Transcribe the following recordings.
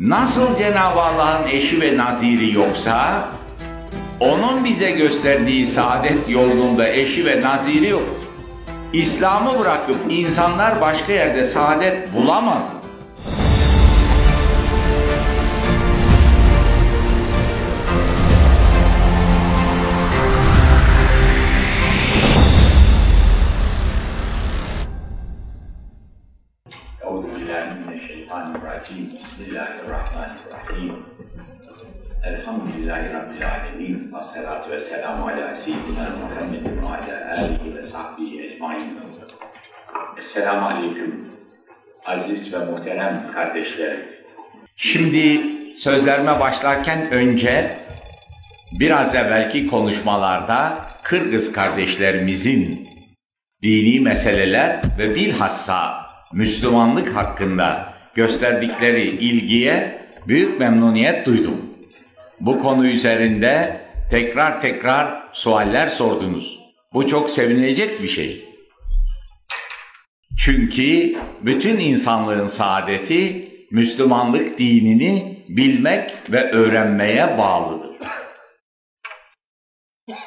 Nasıl Cenab-ı Allah'ın eşi ve naziri yoksa, onun bize gösterdiği saadet yolunda eşi ve naziri yok. İslam'ı bırakıp insanlar başka yerde saadet bulamaz. Elhamdülillahi Rabbil alemin. Ve salatu ve selamu ala seyyidina Muhammedin ve ala alihi ve sahbihi ecmain. Esselamu aleyküm. Aziz ve muhterem kardeşlerim. Şimdi sözlerime başlarken önce biraz evvelki konuşmalarda Kırgız kardeşlerimizin dini meseleler ve bilhassa Müslümanlık hakkında gösterdikleri ilgiye büyük memnuniyet duydum. Bu konu üzerinde tekrar tekrar sualler sordunuz. Bu çok sevinilecek bir şey. Çünkü bütün insanlığın saadeti Müslümanlık dinini bilmek ve öğrenmeye bağlıdır.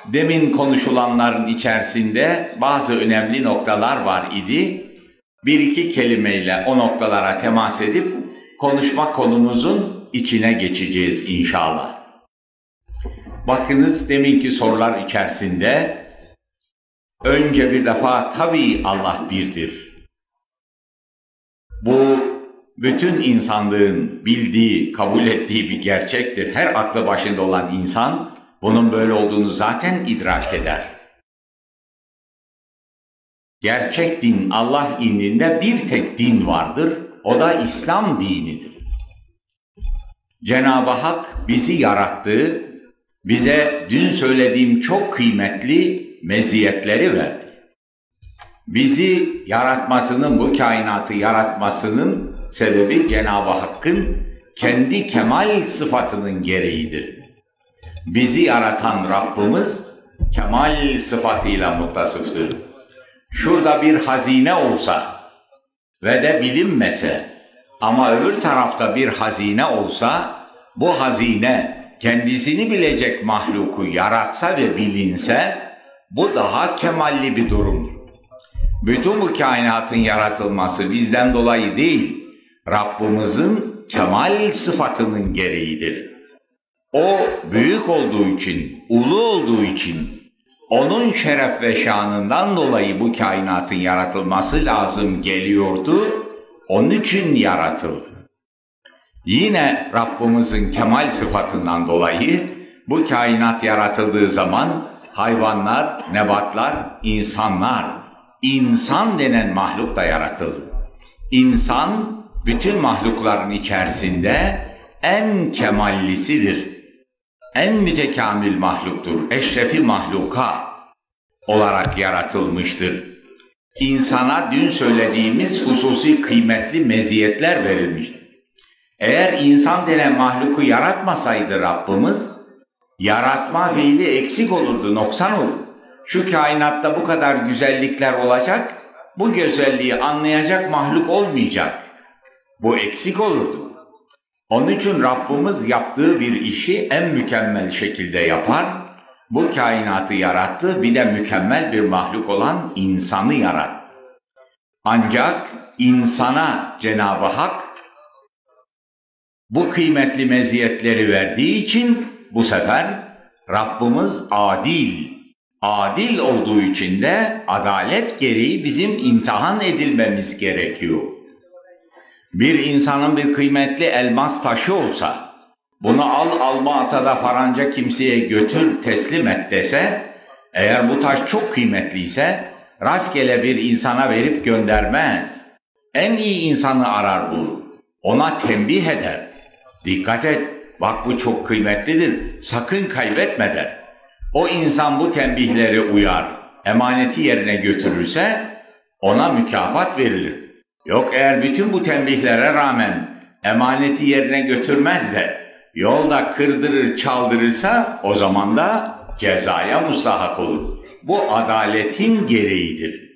Demin konuşulanların içerisinde bazı önemli noktalar var idi. Bir iki kelimeyle o noktalara temas edip konuşma konumuzun içine geçeceğiz inşallah. Bakınız deminki sorular içerisinde önce bir defa tabii Allah birdir. Bu bütün insanlığın bildiği, kabul ettiği bir gerçektir. Her aklı başında olan insan bunun böyle olduğunu zaten idrak eder. Gerçek din Allah indinde bir tek din vardır. O da İslam dinidir. Cenab-ı Hak bizi yarattı, bize dün söylediğim çok kıymetli meziyetleri verdi. Bizi yaratmasının, bu kainatı yaratmasının sebebi Cenab-ı Hakk'ın kendi kemal sıfatının gereğidir. Bizi yaratan Rabbimiz kemal sıfatıyla muttasıftır. Şurada bir hazine olsa ve de bilinmese ama öbür tarafta bir hazine olsa bu hazine kendisini bilecek mahluku yaratsa ve bilinse bu daha kemalli bir durumdur. Bütün bu kainatın yaratılması bizden dolayı değil, Rabbimizin kemal sıfatının gereğidir. O büyük olduğu için, ulu olduğu için, onun şeref ve şanından dolayı bu kainatın yaratılması lazım geliyordu, onun için yaratıldı. Yine Rabbimizin kemal sıfatından dolayı bu kainat yaratıldığı zaman hayvanlar, nebatlar, insanlar, insan denen mahluk da yaratıldı. İnsan bütün mahlukların içerisinde en kemallisidir. En mütekamil mahluktur, eşrefi mahluka olarak yaratılmıştır. İnsana dün söylediğimiz hususi kıymetli meziyetler verilmiştir. Eğer insan denen mahluku yaratmasaydı Rabbimiz, yaratma fiili eksik olurdu, noksan olur. Şu kainatta bu kadar güzellikler olacak, bu güzelliği anlayacak mahluk olmayacak. Bu eksik olurdu. Onun için Rabbimiz yaptığı bir işi en mükemmel şekilde yapar. Bu kainatı yarattı, bir de mükemmel bir mahluk olan insanı yarat. Ancak insana Cenab-ı Hak bu kıymetli meziyetleri verdiği için bu sefer Rabbimiz adil. Adil olduğu için de adalet gereği bizim imtihan edilmemiz gerekiyor. Bir insanın bir kıymetli elmas taşı olsa, bunu al alma atada faranca kimseye götür teslim et dese, eğer bu taş çok kıymetliyse rastgele bir insana verip göndermez. En iyi insanı arar bulur. Ona tembih eder. Dikkat et, bak bu çok kıymetlidir, sakın kaybetme der. O insan bu tembihleri uyar, emaneti yerine götürürse ona mükafat verilir. Yok eğer bütün bu tembihlere rağmen emaneti yerine götürmez de yolda kırdırır çaldırırsa o zaman da cezaya mustahak olur. Bu adaletin gereğidir.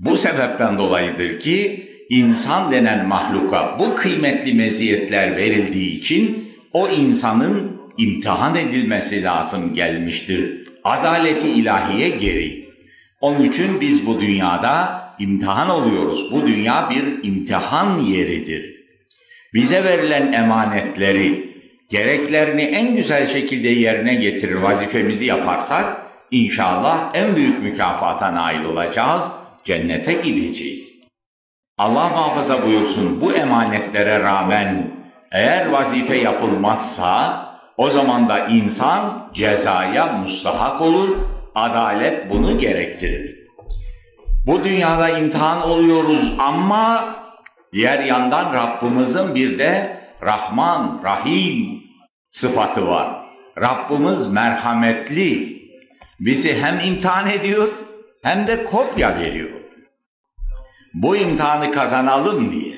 Bu sebepten dolayıdır ki insan denen mahluka bu kıymetli meziyetler verildiği için o insanın imtihan edilmesi lazım gelmiştir. Adaleti ilahiye geri. Onun için biz bu dünyada imtihan oluyoruz. Bu dünya bir imtihan yeridir. Bize verilen emanetleri, gereklerini en güzel şekilde yerine getirir, vazifemizi yaparsak inşallah en büyük mükafata nail olacağız, cennete gideceğiz. Allah muhafaza buyursun bu emanetlere rağmen eğer vazife yapılmazsa o zaman da insan cezaya mustahak olur, adalet bunu gerektirir. Bu dünyada imtihan oluyoruz ama diğer yandan Rabbimizin bir de Rahman, Rahim sıfatı var. Rabbimiz merhametli. Bizi hem imtihan ediyor hem de kopya veriyor. Bu imtihanı kazanalım diye.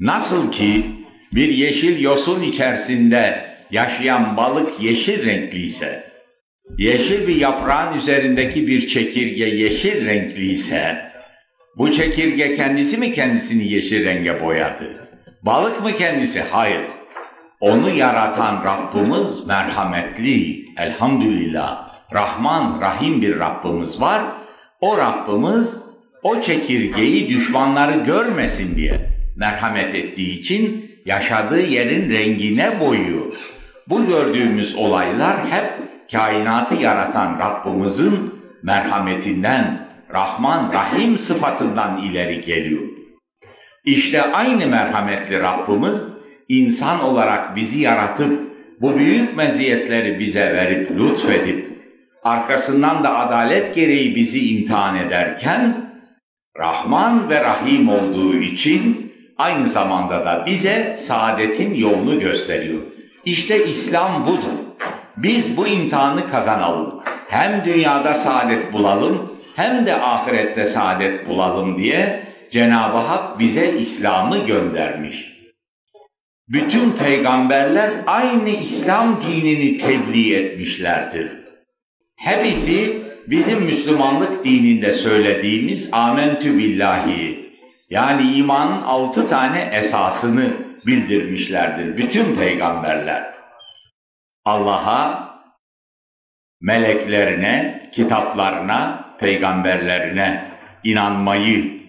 Nasıl ki bir yeşil yosun içerisinde yaşayan balık yeşil renkliyse, yeşil bir yaprağın üzerindeki bir çekirge yeşil renkliyse, bu çekirge kendisi mi kendisini yeşil renge boyadı? Balık mı kendisi? Hayır. Onu yaratan Rabbimiz merhametli, elhamdülillah. Rahman, Rahim bir Rabbimiz var. O Rabbimiz o çekirgeyi düşmanları görmesin diye merhamet ettiği için yaşadığı yerin rengine boyuyor. Bu gördüğümüz olaylar hep kainatı yaratan Rabbimizin merhametinden, Rahman, Rahim sıfatından ileri geliyor. İşte aynı merhametli Rabbimiz insan olarak bizi yaratıp bu büyük meziyetleri bize verip lütfedip arkasından da adalet gereği bizi imtihan ederken Rahman ve Rahim olduğu için aynı zamanda da bize saadetin yolunu gösteriyor. İşte İslam budur. Biz bu imtihanı kazanalım. Hem dünyada saadet bulalım hem de ahirette saadet bulalım diye Cenab-ı Hak bize İslam'ı göndermiş. Bütün peygamberler aynı İslam dinini tebliğ etmişlerdir. Hepsi bizim Müslümanlık dininde söylediğimiz amentü billahi yani imanın altı tane esasını bildirmişlerdir bütün peygamberler. Allah'a, meleklerine, kitaplarına, peygamberlerine inanmayı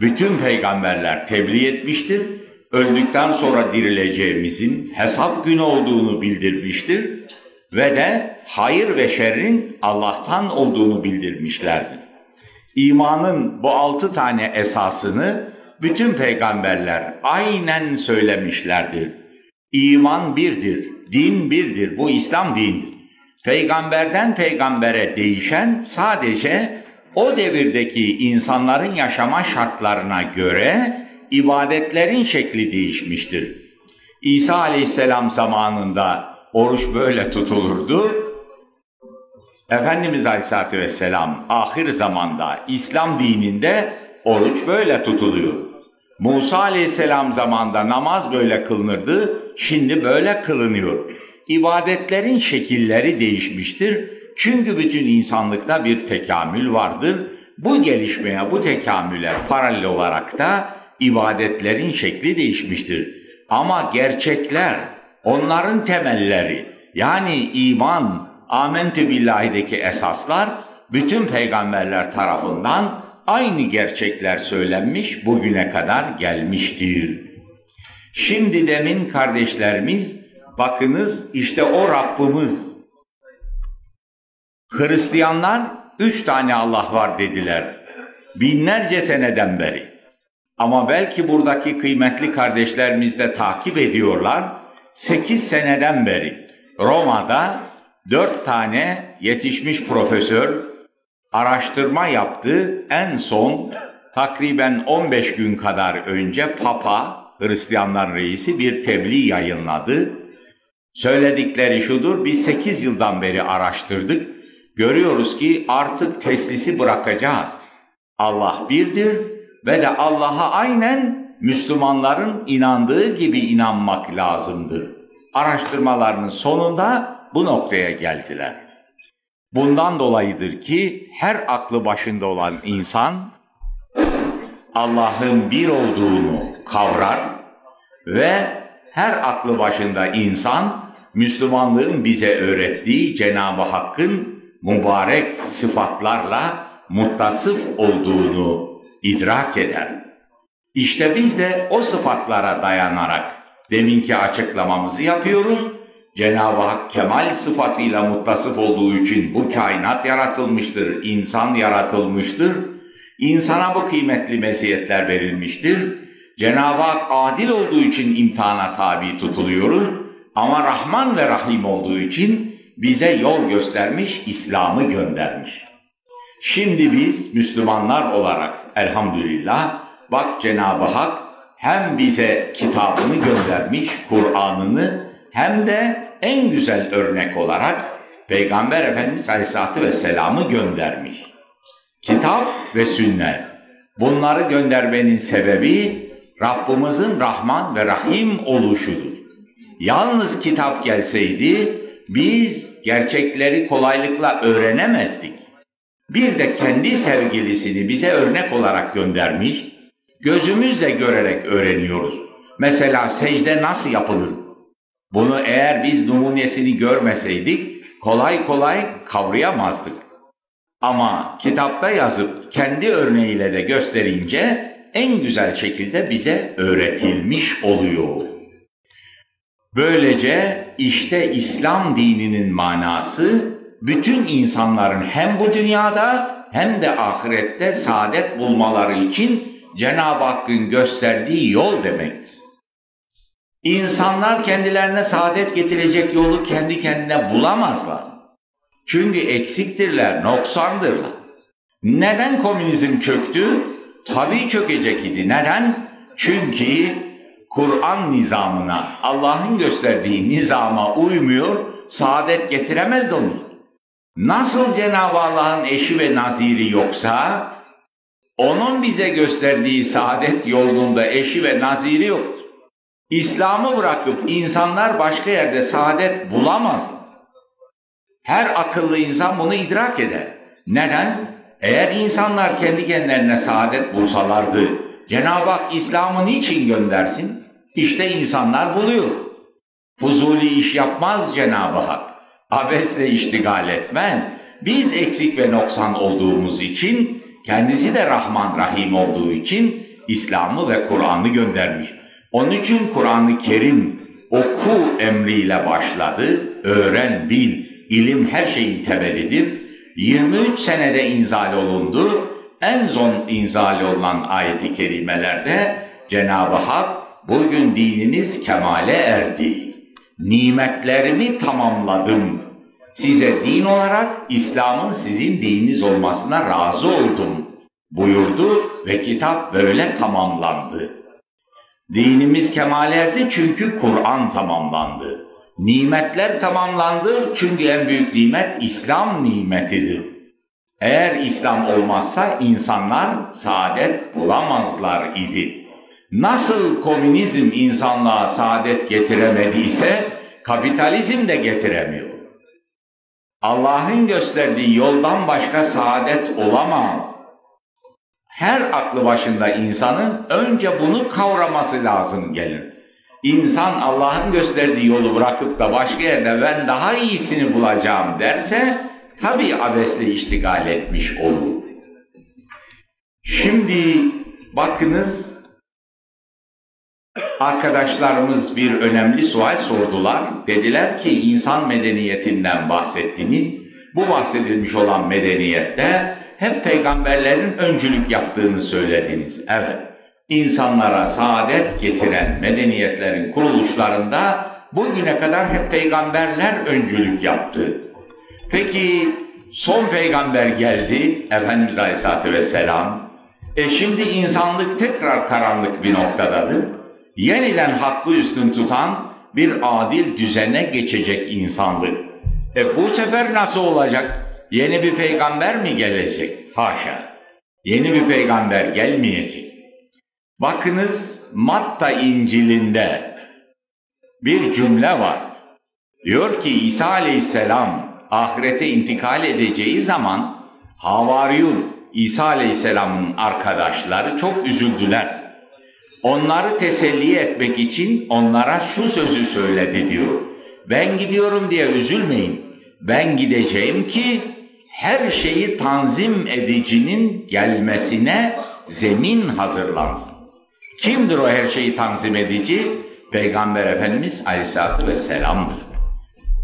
bütün peygamberler tebliğ etmiştir. Öldükten sonra dirileceğimizin hesap günü olduğunu bildirmiştir ve de hayır ve şerrin Allah'tan olduğunu bildirmişlerdir. İmanın bu altı tane esasını bütün peygamberler aynen söylemişlerdir. İman birdir, din birdir, bu İslam dinidir. Peygamberden peygambere değişen sadece o devirdeki insanların yaşama şartlarına göre ibadetlerin şekli değişmiştir. İsa aleyhisselam zamanında oruç böyle tutulurdu. Efendimiz aleyhissalatü vesselam ahir zamanda İslam dininde oruç böyle tutuluyor. Musa aleyhisselam zamanında namaz böyle kılınırdı, şimdi böyle kılınıyor. İbadetlerin şekilleri değişmiştir. Çünkü bütün insanlıkta bir tekamül vardır. Bu gelişmeye, bu tekamüle paralel olarak da ibadetlerin şekli değişmiştir. Ama gerçekler, onların temelleri, yani iman, amentü billahideki esaslar bütün peygamberler tarafından aynı gerçekler söylenmiş bugüne kadar gelmiştir. Şimdi demin kardeşlerimiz bakınız işte o Rabbimiz. Hristiyanlar üç tane Allah var dediler. Binlerce seneden beri. Ama belki buradaki kıymetli kardeşlerimiz de takip ediyorlar. Sekiz seneden beri Roma'da dört tane yetişmiş profesör araştırma yaptı. En son takriben 15 gün kadar önce Papa, Hristiyanlar reisi bir tebliğ yayınladı. Söyledikleri şudur, biz 8 yıldan beri araştırdık. Görüyoruz ki artık teslisi bırakacağız. Allah birdir ve de Allah'a aynen Müslümanların inandığı gibi inanmak lazımdır. Araştırmalarının sonunda bu noktaya geldiler. Bundan dolayıdır ki her aklı başında olan insan Allah'ın bir olduğunu kavrar ve her aklı başında insan Müslümanlığın bize öğrettiği Cenab-ı Hakk'ın mübarek sıfatlarla muttasıf olduğunu idrak eder. İşte biz de o sıfatlara dayanarak deminki açıklamamızı yapıyoruz. Cenab-ı Hak kemal sıfatıyla muttasıf olduğu için bu kainat yaratılmıştır, insan yaratılmıştır. İnsana bu kıymetli meziyetler verilmiştir. Cenab-ı Hak adil olduğu için imtihana tabi tutuluyoruz. Ama Rahman ve Rahim olduğu için bize yol göstermiş, İslam'ı göndermiş. Şimdi biz Müslümanlar olarak elhamdülillah bak Cenab-ı Hak hem bize kitabını göndermiş, Kur'an'ını hem de en güzel örnek olarak Peygamber Efendimiz Aleyhisselatü Vesselam'ı göndermiş. Kitap ve sünnet. Bunları göndermenin sebebi Rabbimizin Rahman ve Rahim oluşudur. Yalnız kitap gelseydi biz gerçekleri kolaylıkla öğrenemezdik. Bir de kendi sevgilisini bize örnek olarak göndermiş, gözümüzle görerek öğreniyoruz. Mesela secde nasıl yapılır? Bunu eğer biz numunesini görmeseydik kolay kolay kavrayamazdık. Ama kitapta yazıp kendi örneğiyle de gösterince en güzel şekilde bize öğretilmiş oluyor. Böylece işte İslam dininin manası bütün insanların hem bu dünyada hem de ahirette saadet bulmaları için Cenab-ı Hakk'ın gösterdiği yol demektir. İnsanlar kendilerine saadet getirecek yolu kendi kendine bulamazlar. Çünkü eksiktirler, noksandırlar. Neden komünizm çöktü? Tabii çökecek idi. Neden? Çünkü Kur'an nizamına, Allah'ın gösterdiği nizama uymuyor, saadet getiremez onu. Nasıl Cenab-ı Allah'ın eşi ve naziri yoksa, onun bize gösterdiği saadet yolunda eşi ve naziri yoktur. İslam'ı bırakıp insanlar başka yerde saadet bulamazlar. Her akıllı insan bunu idrak eder. Neden? Eğer insanlar kendi kendilerine saadet bulsalardı, Cenab-ı Hak İslam'ı niçin göndersin? İşte insanlar buluyor. Fuzuli iş yapmaz Cenab-ı Hak. Abesle iştigal etmen. Biz eksik ve noksan olduğumuz için, kendisi de Rahman Rahim olduğu için İslam'ı ve Kur'an'ı göndermiş. Onun için Kur'an-ı Kerim oku emriyle başladı. Öğren, bil, ilim her şeyin temelidir. 23 senede inzal olundu. En son inzal olan ayeti kerimelerde Cenab-ı Hak bugün dininiz kemale erdi. Nimetlerimi tamamladım. Size din olarak İslam'ın sizin dininiz olmasına razı oldum buyurdu ve kitap böyle tamamlandı. Dinimiz kemale erdi çünkü Kur'an tamamlandı. Nimetler tamamlandı çünkü en büyük nimet İslam nimetidir. Eğer İslam olmazsa insanlar saadet bulamazlar idi. Nasıl komünizm insanlığa saadet getiremediyse kapitalizm de getiremiyor. Allah'ın gösterdiği yoldan başka saadet olamaz. Her aklı başında insanın önce bunu kavraması lazım gelir. İnsan Allah'ın gösterdiği yolu bırakıp da başka yerde ben daha iyisini bulacağım derse tabi abesle iştigal etmiş olur. Şimdi bakınız arkadaşlarımız bir önemli sual sordular. Dediler ki insan medeniyetinden bahsettiniz. Bu bahsedilmiş olan medeniyette hep peygamberlerin öncülük yaptığını söylediniz. Evet, insanlara saadet getiren medeniyetlerin kuruluşlarında bugüne kadar hep peygamberler öncülük yaptı. Peki son peygamber geldi, Efendimiz Aleyhisselatü Vesselam. E şimdi insanlık tekrar karanlık bir noktadadır. Yeniden hakkı üstün tutan bir adil düzene geçecek insanlık. E bu sefer nasıl olacak? Yeni bir peygamber mi gelecek? Haşa. Yeni bir peygamber gelmeyecek. Bakınız Matta İncil'inde bir cümle var. Diyor ki İsa Aleyhisselam ahirete intikal edeceği zaman Havaryun İsa Aleyhisselam'ın arkadaşları çok üzüldüler. Onları teselli etmek için onlara şu sözü söyledi diyor. Ben gidiyorum diye üzülmeyin. Ben gideceğim ki her şeyi tanzim edicinin gelmesine zemin hazırlansın. Kimdir o her şeyi tanzim edici? Peygamber Efendimiz Aleyhisselatü Vesselam'dır.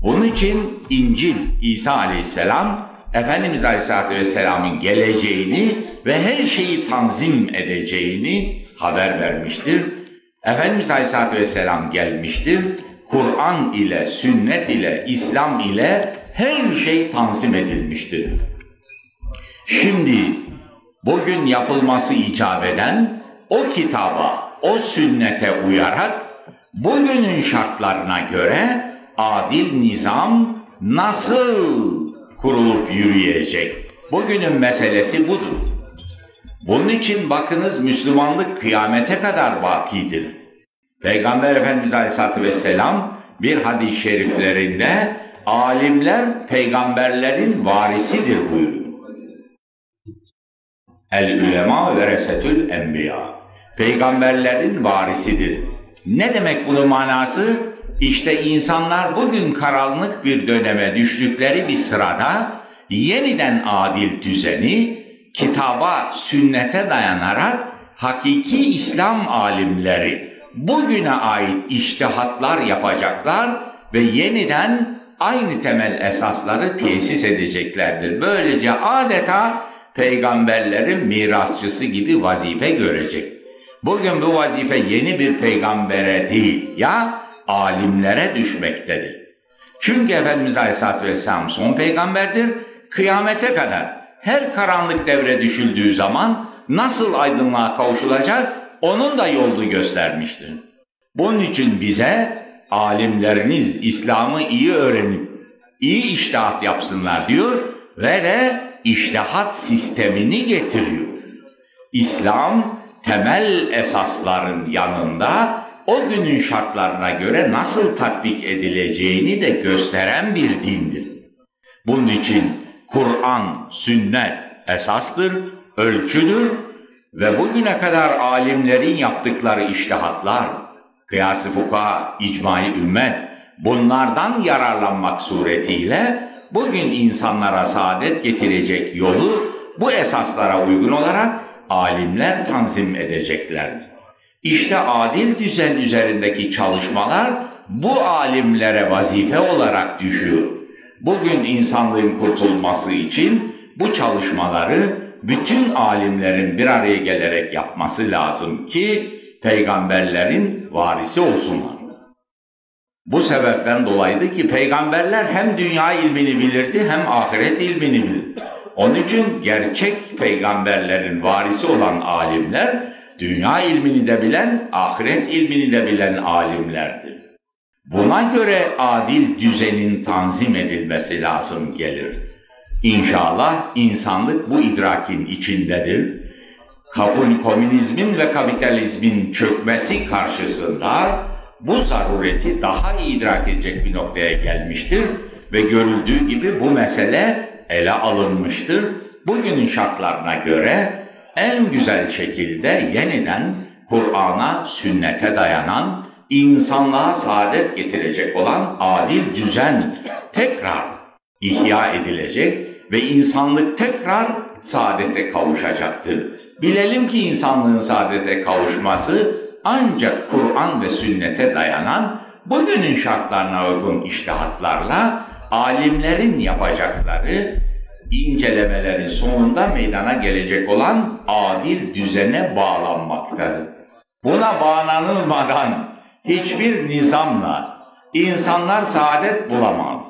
Bunun için İncil, İsa Aleyhisselam, Efendimiz Aleyhisselatü Vesselam'ın geleceğini ve her şeyi tanzim edeceğini haber vermiştir. Efendimiz Aleyhisselatü Vesselam gelmiştir. Kur'an ile, sünnet ile, İslam ile her şey tanzim edilmiştir. Şimdi bugün yapılması icap eden o kitaba, o sünnete uyarak bugünün şartlarına göre adil nizam nasıl kurulup yürüyecek? Bugünün meselesi budur. Bunun için bakınız Müslümanlık kıyamete kadar bakidir. Peygamber Efendimiz Aleyhisselatü Vesselam bir hadis-i şeriflerinde alimler peygamberlerin varisidir buyuruyor. El ulema ve resetül enbiya. Peygamberlerin varisidir. Ne demek bunun manası? İşte insanlar bugün karanlık bir döneme düştükleri bir sırada yeniden adil düzeni kitaba, sünnete dayanarak hakiki İslam alimleri bugüne ait iştihatlar yapacaklar ve yeniden aynı temel esasları tesis edeceklerdir. Böylece adeta peygamberlerin mirasçısı gibi vazife görecek. Bugün bu vazife yeni bir peygambere değil ya alimlere düşmektedir. Çünkü Efendimiz Aleyhisselatü Vesselam son peygamberdir. Kıyamete kadar her karanlık devre düşüldüğü zaman nasıl aydınlığa kavuşulacak onun da yolunu göstermiştir. Bunun için bize alimleriniz İslam'ı iyi öğrenip iyi iştahat yapsınlar diyor ve de iştihat sistemini getiriyor. İslam temel esasların yanında o günün şartlarına göre nasıl tatbik edileceğini de gösteren bir dindir. Bunun için Kur'an, sünnet esastır, ölçüdür ve bugüne kadar alimlerin yaptıkları iştihatlar, kıyas-ı fuka, icmai ümmet, bunlardan yararlanmak suretiyle bugün insanlara saadet getirecek yolu bu esaslara uygun olarak alimler tanzim edeceklerdir. İşte adil düzen üzerindeki çalışmalar bu alimlere vazife olarak düşüyor. Bugün insanlığın kurtulması için bu çalışmaları bütün alimlerin bir araya gelerek yapması lazım ki peygamberlerin varisi olsunlar. Bu sebepten dolayıydı ki peygamberler hem dünya ilmini bilirdi hem ahiret ilmini bilirdi. Onun için gerçek peygamberlerin varisi olan alimler dünya ilmini de bilen, ahiret ilmini de bilen alimlerdir. Buna göre adil düzenin tanzim edilmesi lazım gelir. İnşallah insanlık bu idrakin içindedir. Kabul komünizmin ve kapitalizmin çökmesi karşısında bu zarureti daha iyi idrak edecek bir noktaya gelmiştir ve görüldüğü gibi bu mesele ele alınmıştır. Bugünün şartlarına göre en güzel şekilde yeniden Kur'an'a, sünnete dayanan, insanlığa saadet getirecek olan adil düzen tekrar ihya edilecek ve insanlık tekrar saadete kavuşacaktır. Bilelim ki insanlığın saadete kavuşması ancak Kur'an ve sünnete dayanan bugünün şartlarına uygun iştihatlarla alimlerin yapacakları incelemelerin sonunda meydana gelecek olan adil düzene bağlanmaktadır. Buna bağlanılmadan hiçbir nizamla insanlar saadet bulamaz.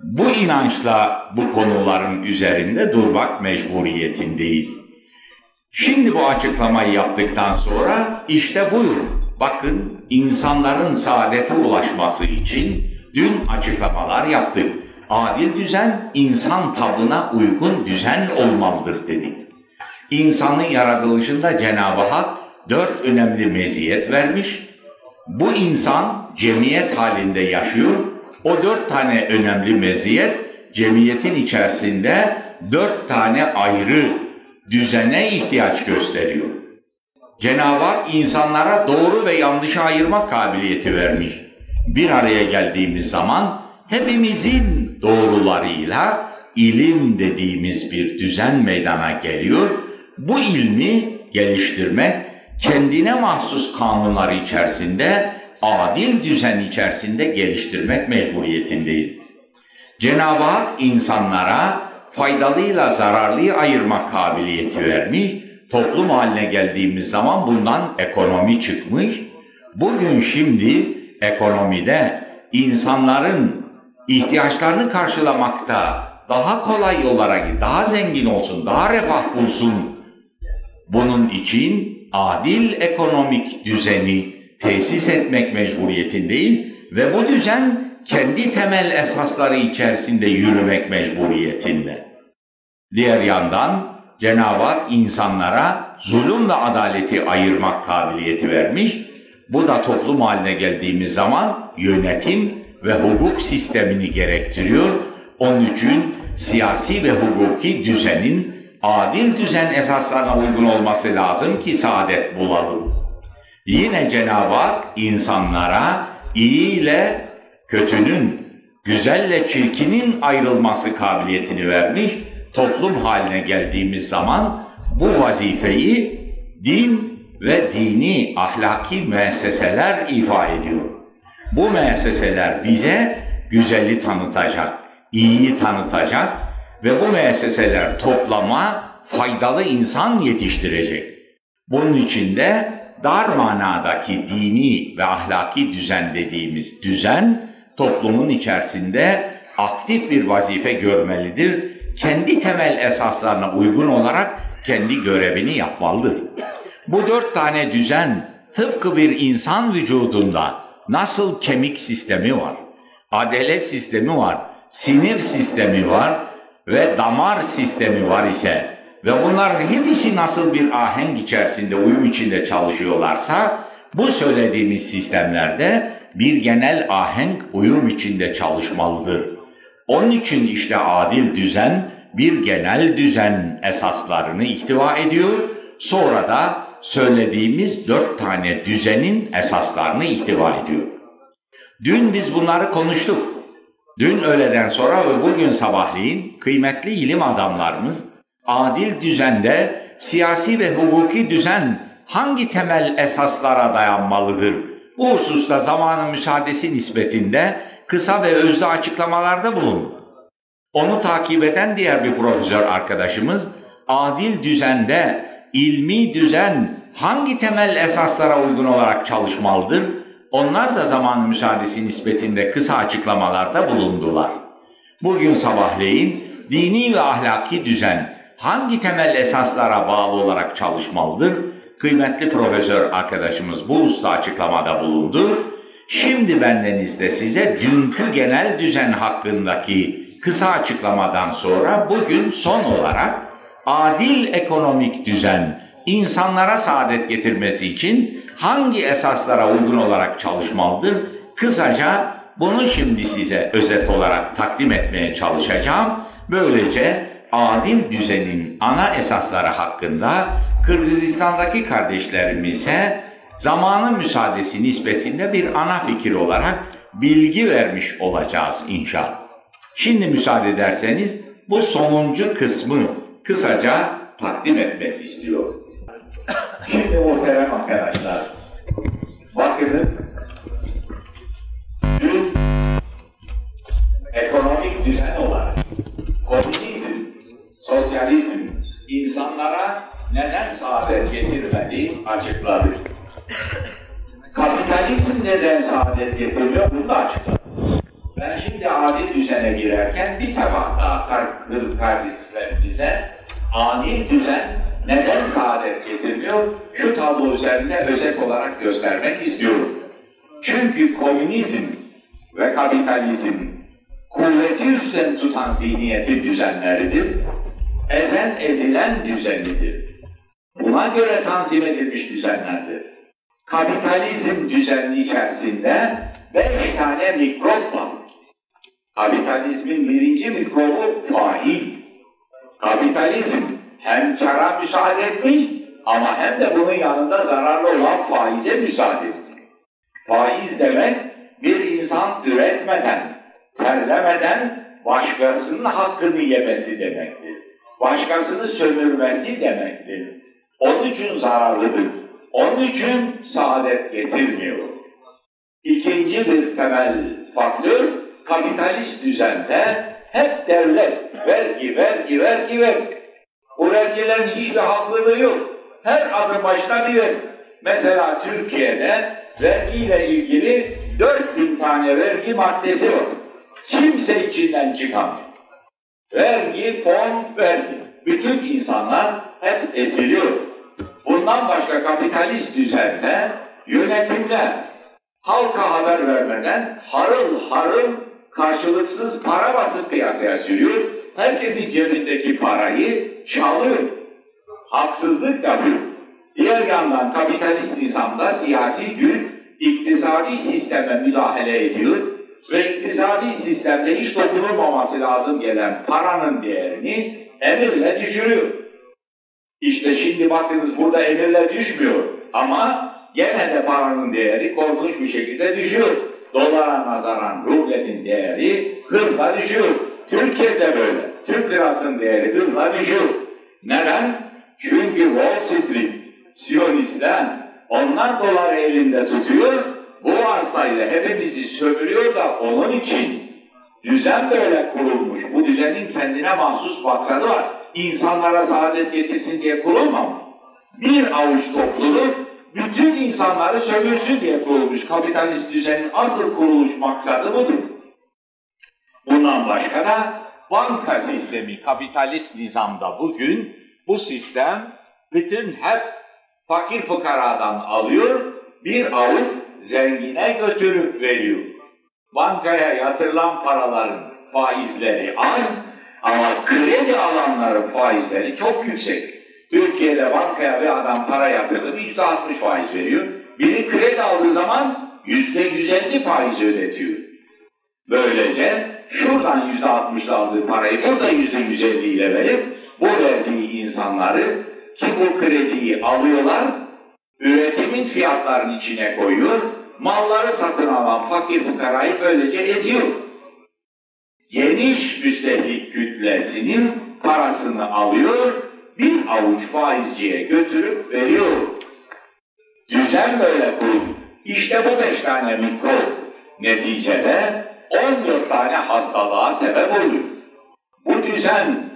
Bu inançla bu konuların üzerinde durmak mecburiyetindeyiz. Şimdi bu açıklamayı yaptıktan sonra işte buyurun. Bakın insanların saadete ulaşması için dün açıklamalar yaptık. Adil düzen insan tabına uygun düzen olmalıdır dedik. İnsanın yaratılışında Cenab-ı Hak dört önemli meziyet vermiş. Bu insan cemiyet halinde yaşıyor. O dört tane önemli meziyet cemiyetin içerisinde dört tane ayrı düzene ihtiyaç gösteriyor. Cenab-ı Hak insanlara doğru ve yanlışı ayırma kabiliyeti vermiş. Bir araya geldiğimiz zaman hepimizin doğrularıyla ilim dediğimiz bir düzen meydana geliyor. Bu ilmi geliştirmek kendine mahsus kanunlar içerisinde adil düzen içerisinde geliştirmek mecburiyetindeyiz. Cenab-ı Hak insanlara faydalıyla zararlıyı ayırmak kabiliyeti vermiş. Toplum haline geldiğimiz zaman bundan ekonomi çıkmış. Bugün şimdi ekonomide insanların ihtiyaçlarını karşılamakta daha kolay olarak daha zengin olsun, daha refah bulsun. Bunun için adil ekonomik düzeni tesis etmek mecburiyetindeyiz ve bu düzen kendi temel esasları içerisinde yürümek mecburiyetinde. Diğer yandan Cenab-ı Hak insanlara zulüm ve adaleti ayırmak kabiliyeti vermiş. Bu da toplum haline geldiğimiz zaman yönetim ve hukuk sistemini gerektiriyor. Onun için siyasi ve hukuki düzenin adil düzen esaslarına uygun olması lazım ki saadet bulalım. Yine Cenab-ı Hak insanlara iyi ile kötünün, güzelle çirkinin ayrılması kabiliyetini vermiş. Toplum haline geldiğimiz zaman bu vazifeyi din ve dini ahlaki müesseseler ifa ediyor. Bu müesseseler bize güzeli tanıtacak, iyiyi tanıtacak ve bu müesseseler toplama faydalı insan yetiştirecek. Bunun için de dar manadaki dini ve ahlaki düzen dediğimiz düzen toplumun içerisinde aktif bir vazife görmelidir. Kendi temel esaslarına uygun olarak kendi görevini yapmalıdır. Bu dört tane düzen tıpkı bir insan vücudunda nasıl kemik sistemi var, adele sistemi var, sinir sistemi var ve damar sistemi var ise ve bunlar hepsi nasıl bir ahenk içerisinde, uyum içinde çalışıyorlarsa bu söylediğimiz sistemlerde bir genel ahenk uyum içinde çalışmalıdır. Onun için işte adil düzen bir genel düzen esaslarını ihtiva ediyor. Sonra da söylediğimiz dört tane düzenin esaslarını ihtiva ediyor. Dün biz bunları konuştuk. Dün öğleden sonra ve bugün sabahleyin kıymetli ilim adamlarımız adil düzende siyasi ve hukuki düzen hangi temel esaslara dayanmalıdır? Bu hususta zamanın müsaadesi nispetinde kısa ve özlü açıklamalarda bulundu. Onu takip eden diğer bir profesör arkadaşımız adil düzende ilmi düzen hangi temel esaslara uygun olarak çalışmalıdır? Onlar da zamanın müsaadesi nispetinde kısa açıklamalarda bulundular. Bugün sabahleyin dini ve ahlaki düzen hangi temel esaslara bağlı olarak çalışmalıdır? Kıymetli profesör arkadaşımız bu usta açıklamada bulundu. Şimdi bendenizde size dünkü genel düzen hakkındaki kısa açıklamadan sonra bugün son olarak adil ekonomik düzen insanlara saadet getirmesi için hangi esaslara uygun olarak çalışmalıdır? Kısaca bunu şimdi size özet olarak takdim etmeye çalışacağım. Böylece adil düzenin ana esasları hakkında Kırgızistan'daki kardeşlerimize zamanın müsaadesi nispetinde bir ana fikir olarak bilgi vermiş olacağız inşallah. Şimdi müsaade ederseniz bu sonuncu kısmı kısaca takdim etmek istiyorum. Şimdi muhterem arkadaşlar, bakınız dün ekonomik düzen olarak komünizm sosyalizm insanlara neden saadet getirmedi açıkladı. Kapitalizm neden saadet getirmiyor bunu da açıkladı. Ben şimdi adil düzene girerken bir tabak daha kardeşlerimize adil düzen neden saadet getirmiyor? Şu tablo üzerinde özet olarak göstermek istiyorum. Çünkü komünizm ve kapitalizm kuvveti üstten tutan zihniyeti düzenleridir ezen ezilen düzenidir. Buna göre tanzim edilmiş düzenlerdir. Kapitalizm düzeni içerisinde beş tane mikrop var. Kapitalizmin birinci mikrobu fail. Kapitalizm hem kara müsaade etmiyor ama hem de bunun yanında zararlı olan faize müsaade ediyor. Faiz demek bir insan üretmeden, terlemeden başkasının hakkını yemesi demektir. Başkasını sömürmesi demektir. Onun için zararlıdır. Onun için saadet getirmiyor. İkinci bir temel faktör, kapitalist düzende hep devlet vergi, vergi, vergi, vergi. O vergilerin hiçbir haklılığı yok. Her adım başına bir. Mesela Türkiye'de vergiyle ilgili 4000 tane vergi maddesi var. Kimse içinden çıkamıyor. Vergi, fon, vergi. Bütün insanlar hep eziliyor. Bundan başka kapitalist düzende yönetimler halka haber vermeden harıl harıl karşılıksız para basıp piyasaya sürüyor. Herkesin cebindeki parayı çalıyor. Haksızlık yapıyor. Diğer yandan kapitalist nizamda siyasi güç iktisadi sisteme müdahale ediyor ve iktisadi sistemde hiç dokunulmaması lazım gelen paranın değerini emirle düşürüyor. İşte şimdi bakınız burada emirle düşmüyor ama gene de paranın değeri korkunç bir şekilde düşüyor. Dolara nazaran rublenin değeri hızla düşüyor. Türkiye'de böyle. Türk lirasının değeri hızla düşüyor. Neden? Çünkü Wall Street, Siyonistler, onlar doları elinde tutuyor, bu arsayla hepimizi sömürüyor da onun için düzen böyle kurulmuş. Bu düzenin kendine mahsus maksadı var. İnsanlara saadet getirsin diye kurulmamış. Bir avuç topluluk bütün insanları sömürsün diye kurulmuş. Kapitalist düzenin asıl kuruluş maksadı budur. Bundan başka da banka sistemi kapitalist nizamda bugün bu sistem bütün hep fakir fukaradan alıyor, bir avuç zengine götürüp veriyor. Bankaya yatırılan paraların faizleri az ama kredi alanların faizleri çok yüksek. Türkiye'de bankaya bir adam para yatırdı, yüzde altmış faiz veriyor. Biri kredi aldığı zaman yüzde yüz faiz ödetiyor. Böylece şuradan yüzde altmışla aldığı parayı burada yüzde yüz elli ile verip bu verdiği insanları ki bu krediyi alıyorlar, üretimin fiyatlarının içine koyuyor, malları satın alan fakir fukarayı böylece eziyor. Geniş müstehlik kütlesinin parasını alıyor, bir avuç faizciye götürüp veriyor. Düzen böyle kurulu. İşte bu beş tane mikrop neticede 14 tane hastalığa sebep oluyor. Bu düzen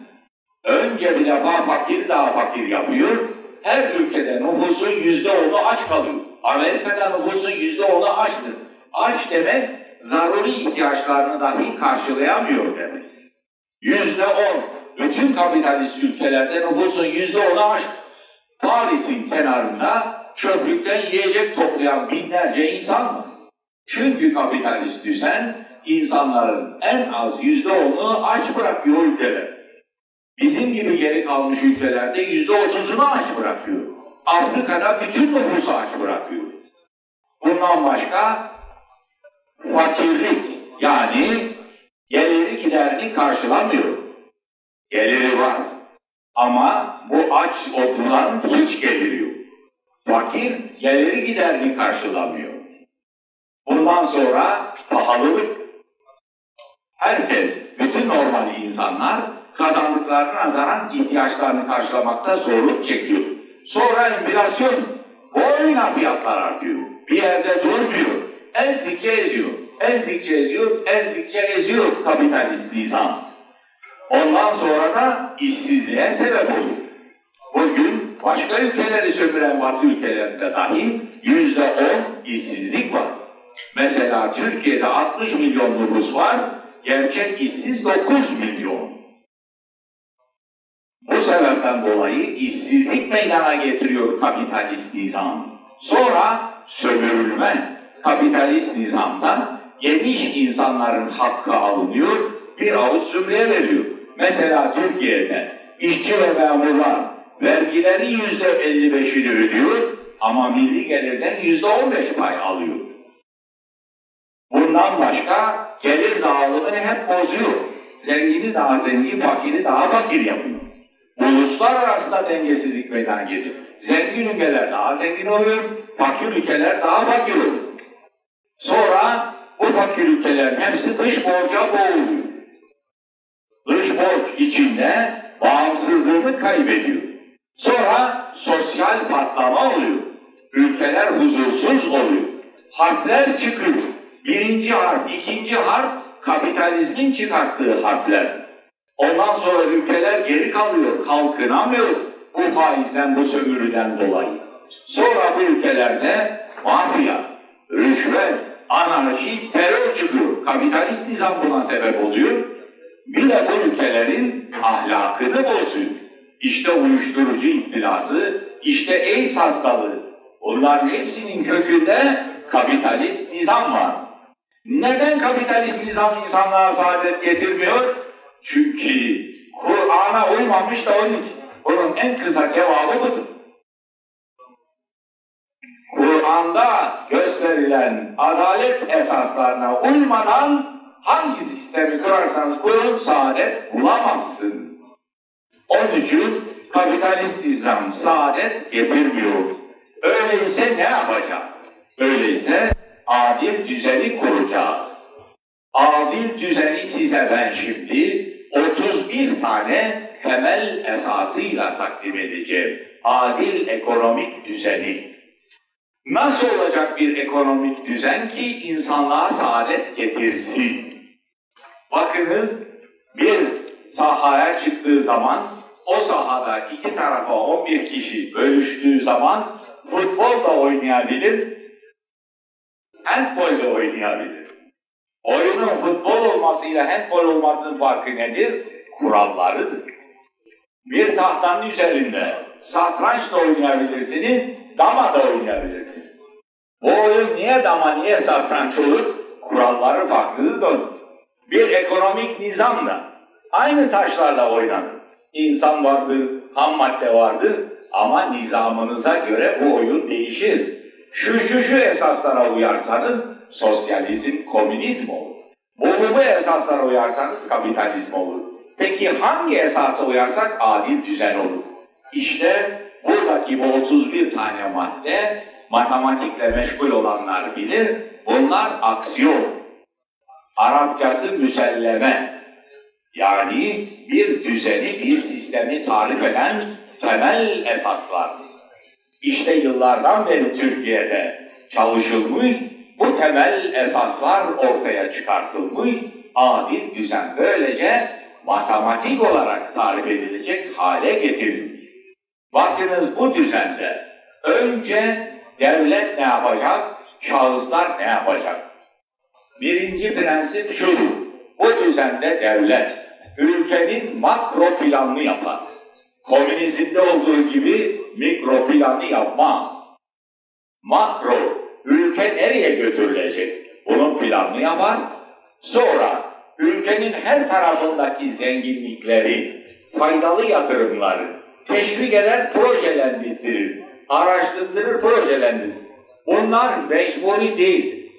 önce bir defa fakir daha fakir yapıyor. Her ülkede nüfusun yüzde onu aç kalıyor. Amerika'da nüfusun yüzde onu açtır. Aç demek zaruri ihtiyaçlarını dahi karşılayamıyor demek. Yüzde on. Bütün kapitalist ülkelerde nüfusun yüzde onu aç. Paris'in kenarında çöplükten yiyecek toplayan binlerce insan var. Çünkü kapitalist düzen insanların en az yüzde onu aç bırakıyor ülkeler. Bizim gibi geri kalmış ülkelerde yüzde otuzunu aç bırakıyor. Afrika'da bütün nüfusu aç bırakıyor. Bundan başka fakirlik yani geliri giderini karşılamıyor. Geliri var. Ama bu aç oturan hiç geliri yok. Fakir geliri giderini karşılamıyor. Bundan sonra pahalılık. Herkes, bütün normal insanlar kazandıklarına nazaran ihtiyaçlarını karşılamakta zorluk çekiyor. Sonra enflasyon, boyuna fiyatlar artıyor. Bir yerde durmuyor. Ezdikçe eziyor, ezdikçe eziyor, ezdikçe eziyor kapitalist nizam. Ondan sonra da işsizliğe sebep oluyor. Bugün başka ülkeleri sömüren Batı ülkelerinde dahi yüzde on işsizlik var. Mesela Türkiye'de 60 milyon nüfus var, gerçek işsiz 9 milyon. Bu sebepten dolayı işsizlik meydana getiriyor kapitalist nizam. Sonra sömürülme kapitalist nizamdan geniş insanların hakkı alınıyor, bir avuç zümreye veriyor. Mesela Türkiye'de işçi ve memurlar vergilerin yüzde 55'ini ödüyor ama milli gelirden yüzde 15 pay alıyor. Bundan başka gelir dağılımını hep bozuyor. Zengini daha zengin, fakiri daha fakir yapıyor. uluslararası da dengesizlik meydana geliyor. Zengin ülkeler daha zengin oluyor, fakir ülkeler daha fakir oluyor. Sonra bu fakir ülkelerin hepsi dış borca boğuluyor. Dış borç içinde bağımsızlığını kaybediyor. Sonra sosyal patlama oluyor. Ülkeler huzursuz oluyor. Harpler çıkıyor. Birinci harp, ikinci harp kapitalizmin çıkarttığı harpler. Ondan sonra ülkeler geri kalıyor, kalkınamıyor bu faizden, bu sömürüden dolayı. Sonra bu ülkelerde mafya, rüşvet, anarşi, terör çıkıyor. Kapitalist nizam buna sebep oluyor. Bir de bu ülkelerin ahlakını bozuyor. İşte uyuşturucu ihtilası, işte AIDS hastalığı. Bunların hepsinin kökünde kapitalist nizam var. Neden kapitalist nizam insanlığa saadet getirmiyor? Çünkü Kur'an'a uymamış da onun Bunun en kısa cevabı budur. Kur'an'da gösterilen adalet esaslarına uymadan hangi sistemi kurarsanız kurun saadet bulamazsın. Onun için kapitalist nizam saadet getirmiyor. Öyleyse ne yapacağız? Öyleyse adil düzeni kuracağız. Adil düzeni size ben şimdi 31 tane temel esasıyla takdim edeceğim. Adil ekonomik düzeni. Nasıl olacak bir ekonomik düzen ki insanlığa saadet getirsin? Bakınız bir sahaya çıktığı zaman o sahada iki tarafa 11 kişi bölüştüğü zaman futbol da oynayabilir, handball da oynayabilir. Oyunun futbol olmasıyla handball olmasının farkı nedir? Kurallarıdır. Bir tahtanın üzerinde satranç da oynayabilirsiniz, dama da oynayabilirsiniz. Bu oyun niye dama, niye satranç olur? Kuralları farklıdır da Bir ekonomik nizam da aynı taşlarla oynanır. İnsan vardır, ham madde vardır ama nizamınıza göre bu oyun değişir. Şu şu şu esaslara uyarsanız sosyalizm, komünizm olur. Bu bu esaslara uyarsanız kapitalizm olur. Peki hangi esasa uyarsak adil düzen olur? İşte buradaki bu 31 tane madde matematikle meşgul olanlar bilir. Bunlar aksiyon. Arapçası müselleme. Yani bir düzeni, bir sistemi tarif eden temel esaslar. İşte yıllardan beri Türkiye'de çalışılmış, bu temel esaslar ortaya çıkartılmış, adil düzen böylece matematik olarak tarif edilecek hale getirilmiş. Bakınız bu düzende önce devlet ne yapacak, şahıslar ne yapacak? Birinci prensip şudur, bu düzende devlet ülkenin makro planını yapar. Komünizmde olduğu gibi mikro planı yapma. Makro, ülke nereye götürülecek? Bunun planını yapar. Sonra ülkenin her tarafındaki zenginlikleri, faydalı yatırımları teşvik eder, projelendirir, araştırır, projelendirir. Bunlar mecburi değil.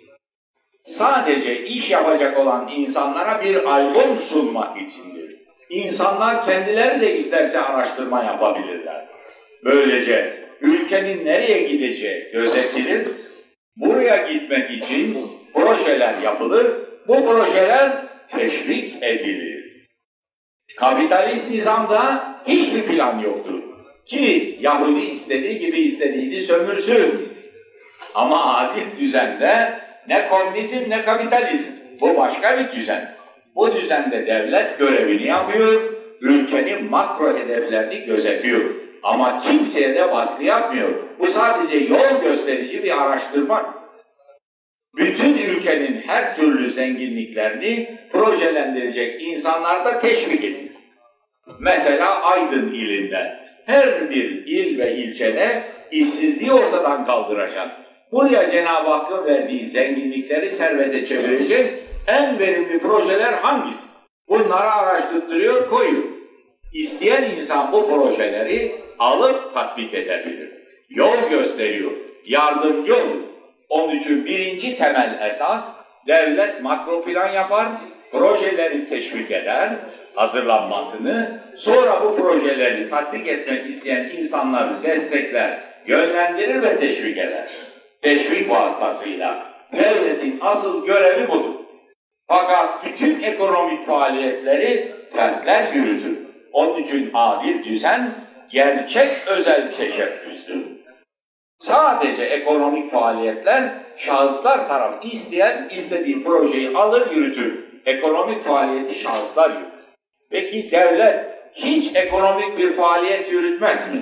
Sadece iş yapacak olan insanlara bir albüm sunmak içindir. İnsanlar kendileri de isterse araştırma yapabilirler. Böylece ülkenin nereye gideceği gözetilir. Buraya gitmek için projeler yapılır. Bu projeler teşvik edilir. Kapitalist nizamda hiçbir plan yoktur. Ki Yahudi istediği gibi istediğini sömürsün. Ama adil düzende ne komünizm ne kapitalizm. Bu başka bir düzen. Bu düzende devlet görevini yapıyor, ülkenin makro hedeflerini gözetiyor. Ama kimseye de baskı yapmıyor. Bu sadece yol gösterici bir araştırma bütün ülkenin her türlü zenginliklerini projelendirecek insanlar da teşvik ediyor. Mesela Aydın ilinde her bir il ve ilçede işsizliği ortadan kaldıracak. Buraya Cenab-ı Hakk'ın verdiği zenginlikleri servete çevirecek en verimli projeler hangisi? Bunları araştırtırıyor, koyuyor. İsteyen insan bu projeleri alıp tatbik edebilir. Yol gösteriyor, yardımcı olur. Onun için birinci temel esas devlet makro plan yapar, projeleri teşvik eder, hazırlanmasını, sonra bu projeleri tatbik etmek isteyen insanları destekler, yönlendirir ve teşvik eder. Teşvik vasıtasıyla devletin asıl görevi budur. Fakat bütün ekonomik faaliyetleri fertler yürütür. Onun için adil düzen gerçek özel teşebbüstür. Sadece ekonomik faaliyetler şahıslar tarafı isteyen istediği projeyi alır yürütür. Ekonomik faaliyeti şahıslar yürütür. Peki devlet hiç ekonomik bir faaliyet yürütmez mi?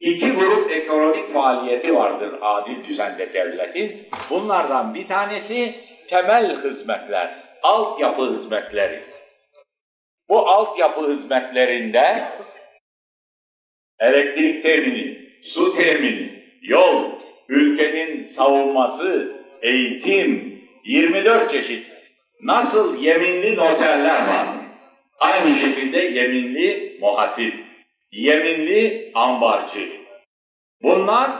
İki grup ekonomik faaliyeti vardır adil düzende devletin. Bunlardan bir tanesi temel hizmetler, altyapı hizmetleri. Bu altyapı hizmetlerinde elektrik temini, su temini, yol, ülkenin savunması, eğitim, 24 çeşit nasıl yeminli noterler var. Aynı şekilde yeminli muhasip, yeminli ambarcı. Bunlar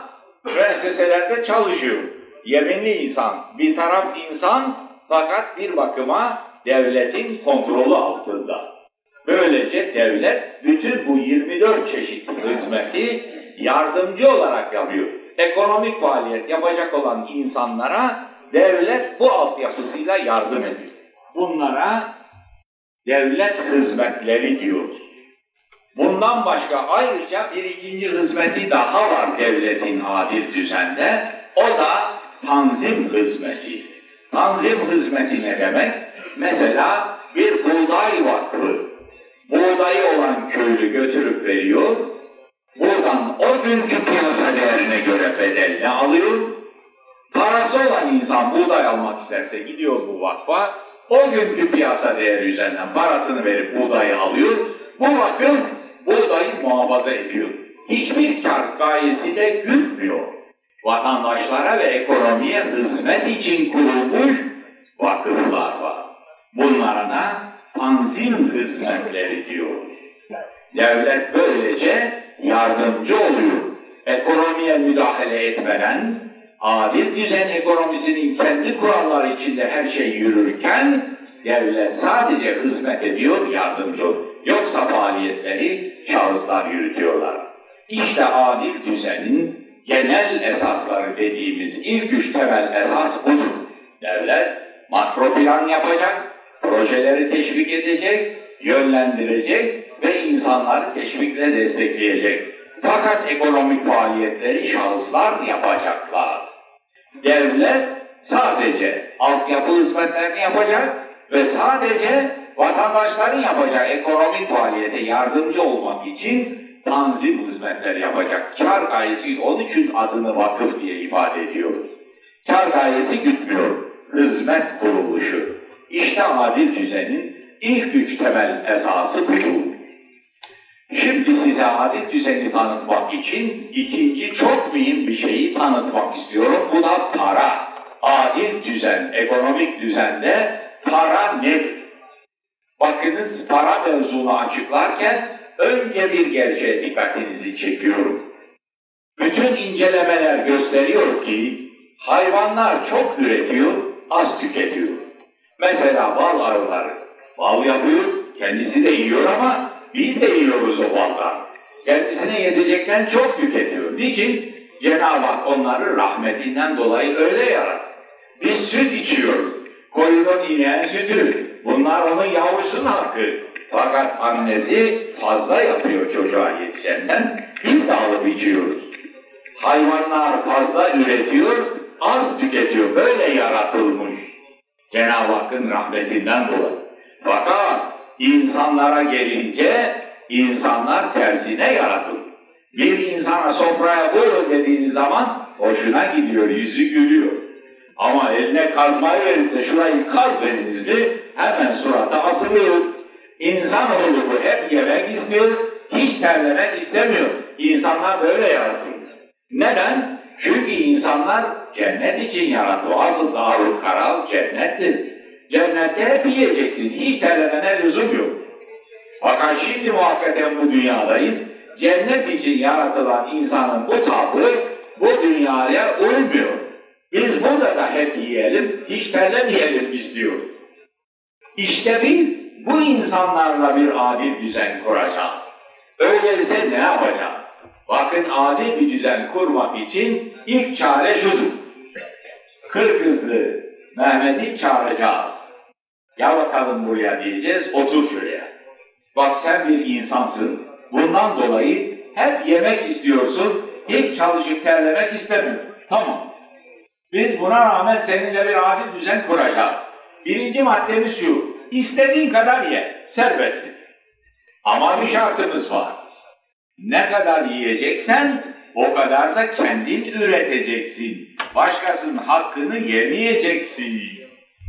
müesseselerde çalışıyor. Yeminli insan, bir taraf insan fakat bir bakıma devletin kontrolü altında. Böylece devlet bütün bu 24 çeşit hizmeti yardımcı olarak yapıyor. Ekonomik faaliyet yapacak olan insanlara devlet bu altyapısıyla yardım ediyor. Bunlara devlet hizmetleri diyoruz. Bundan başka ayrıca bir ikinci hizmeti daha var devletin adil düzende. O da tanzim hizmeti. Tanzim hizmeti ne demek? Mesela bir buğday vakfı buğdayı olan köylü götürüp veriyor. Buradan o günkü piyasa değerine göre bedelini alıyor. Parası olan insan buğday almak isterse gidiyor bu vakfa. O günkü piyasa değeri üzerinden parasını verip buğdayı alıyor. Bu vakıf buğdayı muhafaza ediyor. Hiçbir kar gayesi de gütmüyor. Vatandaşlara ve ekonomiye hizmet için kurulmuş vakıflar var. Bunlara tanzim hizmetleri diyor. Devlet böylece yardımcı oluyor. Ekonomiye müdahale etmeden, adil düzen ekonomisinin kendi kuralları içinde her şey yürürken, devlet sadece hizmet ediyor, yardımcı oluyor. Yoksa faaliyetleri şahıslar yürütüyorlar. İşte adil düzenin genel esasları dediğimiz ilk üç temel esas budur. Devlet makro plan yapacak, projeleri teşvik edecek, yönlendirecek ve insanları teşvikle destekleyecek. Fakat ekonomik faaliyetleri şahıslar yapacaklar. Devlet sadece altyapı hizmetlerini yapacak ve sadece vatandaşların yapacağı ekonomik faaliyete yardımcı olmak için tanzim hizmetleri yapacak. Kar gayesi onun için adını vakıf diye ifade ediyor. Kar gayesi gütmüyor. Hizmet kuruluşu. İşte adil düzenin ilk üç temel esası budur. Şimdi size adil düzeni tanıtmak için ikinci çok mühim bir şeyi tanıtmak istiyorum. Bu da para. Adil düzen, ekonomik düzende para nedir? Bakınız para mevzunu açıklarken önce bir gerçeğe dikkatinizi çekiyorum. Bütün incelemeler gösteriyor ki hayvanlar çok üretiyor, az tüketiyor. Mesela bal arıları. Bal yapıyor, kendisi de yiyor ama biz de yiyoruz o baldan. Kendisine yetecekten çok tüketiyor. Niçin? Cenab-ı Hak onları rahmetinden dolayı öyle yarattı. Biz süt içiyoruz. Koyunun ineğin sütü. Bunlar onun yavrusunun hakkı. Fakat annesi fazla yapıyor çocuğa yetişenden. Biz de alıp içiyoruz. Hayvanlar fazla üretiyor, az tüketiyor. Böyle yaratılmış. Cenab-ı Hakk'ın rahmetinden dolayı. Fakat insanlara gelince insanlar tersine yaratılır. Bir insana sofraya buyurun dediğiniz zaman hoşuna gidiyor, yüzü gülüyor. Ama eline kazmayı verip de şurayı kaz dediniz mi hemen surata asılıyor. İnsanoğlu bu hep yemek istiyor, hiç terlemek istemiyor. İnsanlar böyle yaratılır. Neden? Çünkü insanlar cennet için yaratıldı. Asıl darul karal cennettir. Cennette hep yiyeceksin. Hiç terlemene lüzum yok. Fakat şimdi muhakkaten bu dünyadayız. Cennet için yaratılan insanın bu tavrı bu dünyaya uymuyor. Biz burada da hep yiyelim, hiç terlemeyelim istiyor. İşte bir bu insanlarla bir adil düzen kuracağız. Öyleyse ne yapacağız? Bakın adil bir düzen kurmak için ilk çare şudur. Kırkızlı Mehmet'i çağıracağız. Ya bakalım buraya diyeceğiz, otur şuraya. Bak sen bir insansın, bundan dolayı hep yemek istiyorsun, hiç çalışıp terlemek istemiyorsun. Tamam. Biz buna rağmen seninle bir adil düzen kuracağız. Birinci maddemiz şu, istediğin kadar ye, serbestsin. Ama bir şartımız var. Ne kadar yiyeceksen o kadar da kendin üreteceksin. Başkasının hakkını yemeyeceksin.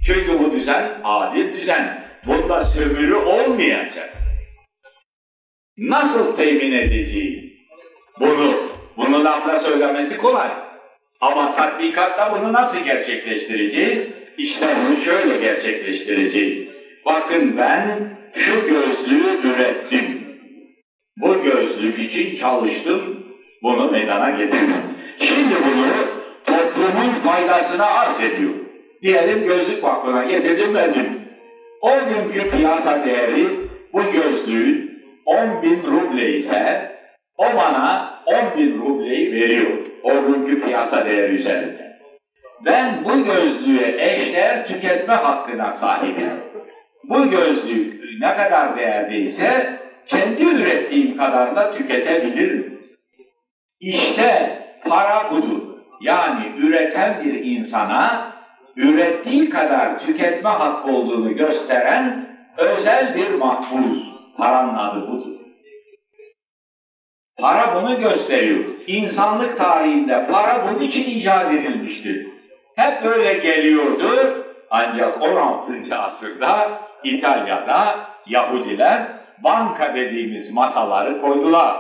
Çünkü bu düzen adil düzen. Bunda sömürü olmayacak. Nasıl temin edeceğiz? Bunu, bunu lafla söylemesi kolay. Ama tatbikatta bunu nasıl gerçekleştireceğiz? İşte bunu şöyle gerçekleştireceğiz. Bakın ben şu gözlüğü ürettim. Bu gözlük için çalıştım, bunu meydana getirdim. Şimdi bunu toplumun faydasına arz ediyor. Diyelim gözlük vakfına getirdim verdim. O günkü piyasa değeri bu gözlüğün 10 bin ruble ise o bana 10 bin rubleyi veriyor. O günkü piyasa değeri üzerinde. Ben bu gözlüğe eşdeğer tüketme hakkına sahibim. Bu gözlük ne kadar değerliyse kendi ürettiğim kadar da tüketebilirim. İşte para budur. Yani üreten bir insana ürettiği kadar tüketme hakkı olduğunu gösteren özel bir mahfuz. Paranın adı budur. Para bunu gösteriyor. İnsanlık tarihinde para bunun için icat edilmiştir. Hep böyle geliyordu. Ancak 16. asırda İtalya'da Yahudiler banka dediğimiz masaları koydular.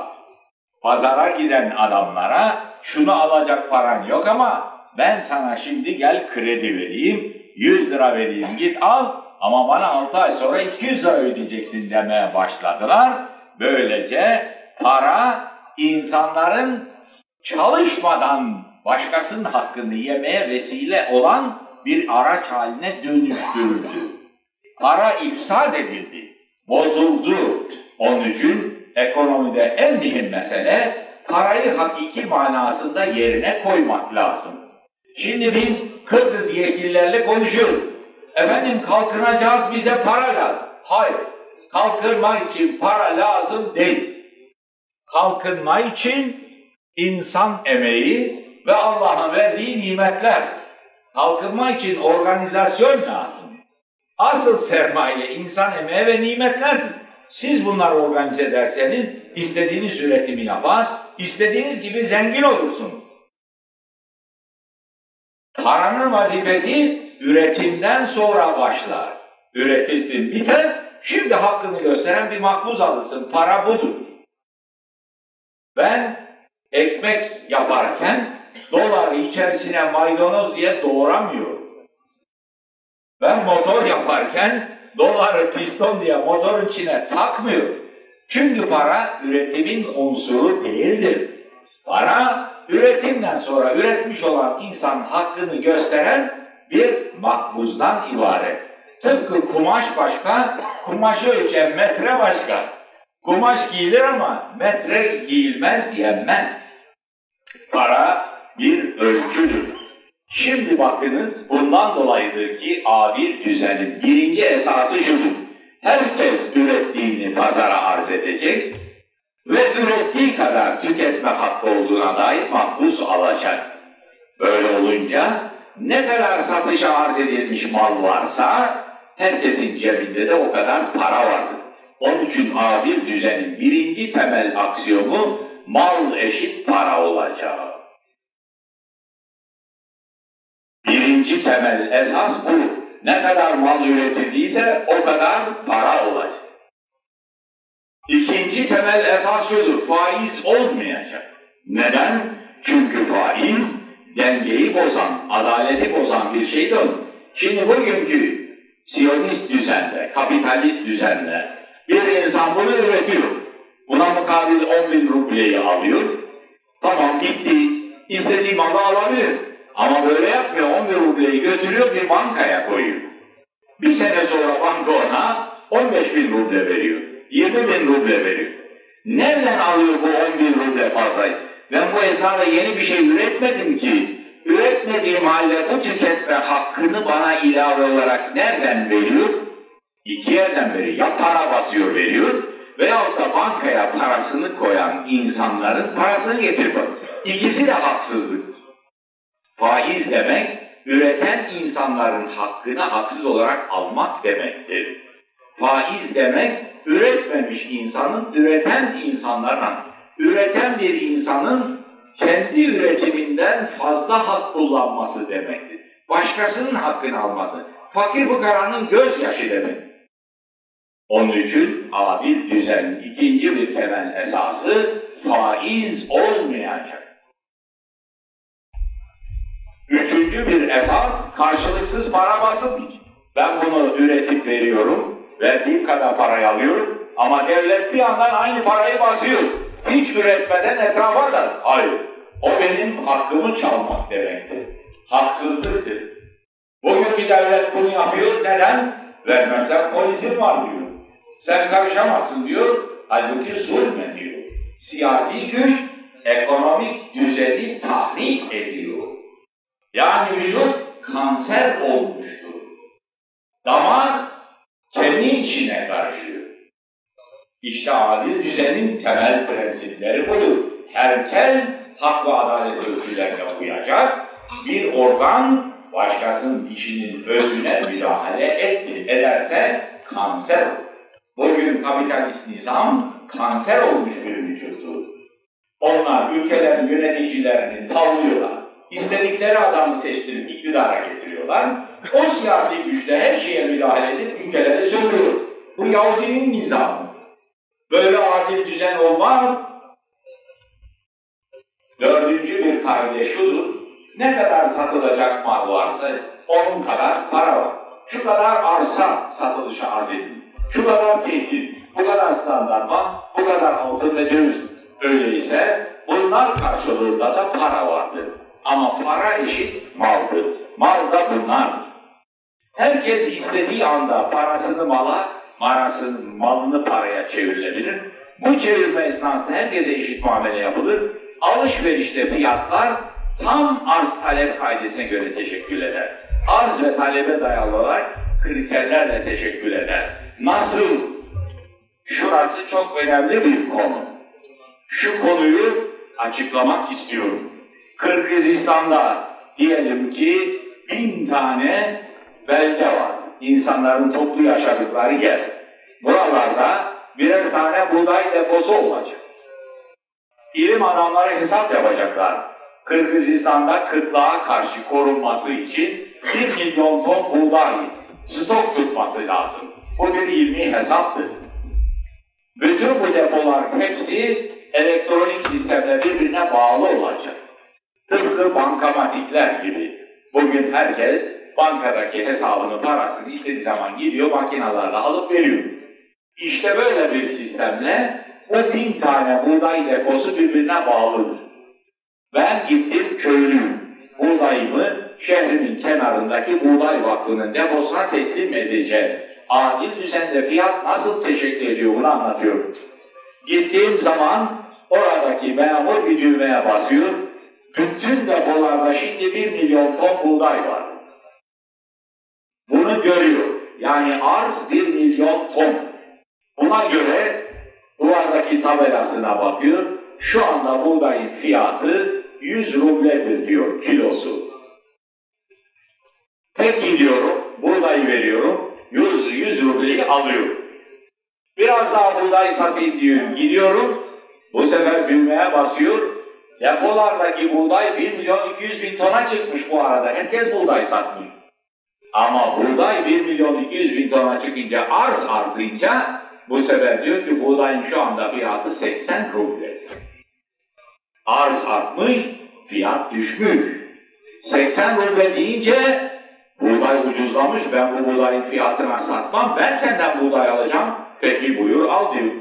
Pazara giden adamlara şunu alacak paran yok ama ben sana şimdi gel kredi vereyim, 100 lira vereyim git al ama bana 6 ay sonra 200 lira ödeyeceksin demeye başladılar. Böylece para insanların çalışmadan başkasının hakkını yemeye vesile olan bir araç haline dönüştürüldü. Para ifsad edildi, bozuldu. Onun için ekonomide en mühim mesele parayı hakiki manasında yerine koymak lazım. Şimdi biz Kırgız yetkililerle konuşuyoruz. Efendim kalkınacağız bize para lazım. Hayır, kalkınma için para lazım değil. Kalkınma için insan emeği ve Allah'ın verdiği nimetler. Kalkınma için organizasyon lazım. Asıl sermaye insan emeği ve nimetlerdir. Siz bunları organize ederseniz istediğiniz üretimi yapar, istediğiniz gibi zengin olursunuz. Paranın vazifesi üretimden sonra başlar. Üretilsin, biter, şimdi hakkını gösteren bir makbuz alırsın. Para budur. Ben ekmek yaparken doları içerisine maydanoz diye doğramıyorum. Ben motor yaparken doları piston diye motorun içine takmıyorum. Çünkü para üretimin unsuru değildir. Para üretimden sonra üretmiş olan insan hakkını gösteren bir makbuzdan ibaret. Tıpkı kumaş başka, kumaşı ölçen metre başka. Kumaş giyilir ama metre giyilmez, yenmez. Para bir ölçüdür. Şimdi bakınız bundan dolayıdır ki adil düzenin birinci esası şudur. Herkes ürettiğini pazara arz edecek ve ürettiği kadar tüketme hakkı olduğuna dair mahpus alacak. Böyle olunca ne kadar satışa arz edilmiş mal varsa herkesin cebinde de o kadar para vardır. Onun için adil düzenin birinci temel aksiyomu mal eşit para olacak. Birinci temel esas bu. Ne kadar mal üretildiyse o kadar para olacak. İkinci temel esas şudur, faiz olmayacak. Neden? Çünkü faiz dengeyi bozan, adaleti bozan bir şeydir. Şimdi bugünkü Siyonist düzende, kapitalist düzende bir insan bunu üretiyor. Buna mukabil 10 bin rubleyi alıyor. Tamam bitti. İstediği malı alabilir. Ama böyle yapmıyor. 11 rubleyi götürüyor bir bankaya koyuyor. Bir sene sonra banka ona 15 bin ruble veriyor. 20 bin ruble veriyor. Nereden alıyor bu 10 bin ruble fazlayı? Ben bu esnada yeni bir şey üretmedim ki. Üretmediğim halde bu tüketme hakkını bana ilave olarak nereden veriyor? İki yerden veriyor. Ya para basıyor veriyor veyahut da bankaya parasını koyan insanların parasını getirip İkisi de haksızlık. Faiz demek, üreten insanların hakkını haksız olarak almak demektir. Faiz demek, üretmemiş insanın, üreten insanlarla, üreten bir insanın kendi üretiminden fazla hak kullanması demektir. Başkasının hakkını alması. Fakir bu karanın gözyaşı demek. Onun için adil düzen ikinci bir temel esası faiz olmayacak. Üçüncü bir esas karşılıksız para basım. Ben bunu üretip veriyorum, verdiğim kadar parayı alıyorum ama devlet bir yandan aynı parayı basıyor. Hiç üretmeden etrafa da. Hayır, o benim hakkımı çalmak demektir. Haksızlıktır. Bugün bir devlet bunu yapıyor, neden? Vermezsen polisin var diyor. Sen karışamazsın diyor, halbuki zulmediyor. Siyasi güç, ekonomik düzeni tahrip ediyor. Yani vücut kanser olmuştur. Damar kemiğin içine karışıyor. İşte adil düzenin temel prensipleri budur. Herkes hak ve adalet ölçülerine uyacak. Bir organ başkasının dişinin özüne müdahale etti, ederse kanser olur. Bugün kapitalist nizam kanser olmuş bir vücuttur. Onlar ülkelerin yöneticilerini tavlıyorlar istedikleri adamı seçtirip iktidara getiriyorlar. O siyasi güçle her şeye müdahale edip ülkeleri sömürüyor. Bu Yahudinin nizamı. Böyle adil düzen olmaz. Dördüncü bir kaide şudur. Ne kadar satılacak mal varsa onun kadar para var. Şu kadar arsa satılışa arz edin. Şu kadar tesis, bu kadar standart bu kadar altın ve. Öyleyse bunlar karşılığında da para vardır. Ama para eşit maldır. Mal da bunlar. Herkes istediği anda parasını mala, parasını, malını paraya çevrilebilir. Bu çevirme esnasında herkese eşit muamele yapılır. Alışverişte fiyatlar tam arz talep kaidesine göre teşekkül eder. Arz ve talebe dayalı olarak kriterlerle teşekkül eder. Nasıl? Şurası çok önemli bir konu. Şu konuyu açıklamak istiyorum. Kırgızistan'da diyelim ki bin tane belde var. İnsanların toplu yaşadıkları yer. Buralarda birer tane buğday deposu olacak. İlim adamları hesap yapacaklar. Kırgızistan'da kıtlığa karşı korunması için bir milyon ton buğday stok tutması lazım. Bu bir ilmi hesaptır. Bütün bu depolar hepsi elektronik sistemle birbirine bağlı olacak. Tıpkı bankamatikler gibi. Bugün herkes bankadaki hesabını, parasını istediği zaman gidiyor makinalarla alıp veriyor. İşte böyle bir sistemle o bin tane buğday deposu birbirine bağlıdır. Ben gittim köylüyüm. Buğdayımı şehrimin kenarındaki buğday vakfının deposuna teslim edeceğim. Adil düzenle fiyat nasıl teşekkür ediyor bunu anlatıyorum. Gittiğim zaman oradaki memur bir düğmeye basıyor, bütün depolarda şimdi bir milyon ton buğday var. Bunu görüyor. Yani arz bir milyon ton. Buna göre duvardaki tabelasına bakıyor. Şu anda buğdayın fiyatı 100 rubledir diyor kilosu. Peki diyorum, buğdayı veriyorum, 100, 100 rubleyi alıyorum. Biraz daha buğday satayım diyor, gidiyorum, bu sefer düğmeye basıyor, Depolardaki buğday 1 milyon 200 bin tona çıkmış bu arada. Herkes buğday satmış. Ama buğday 1 milyon 200 bin tona çıkınca arz artınca bu sefer diyor ki buğdayın şu anda fiyatı 80 ruble. Arz artmış, fiyat düşmüş. 80 ruble deyince buğday ucuzlamış, ben bu buğdayın fiyatına satmam, ben senden buğday alacağım. Peki buyur al diyor.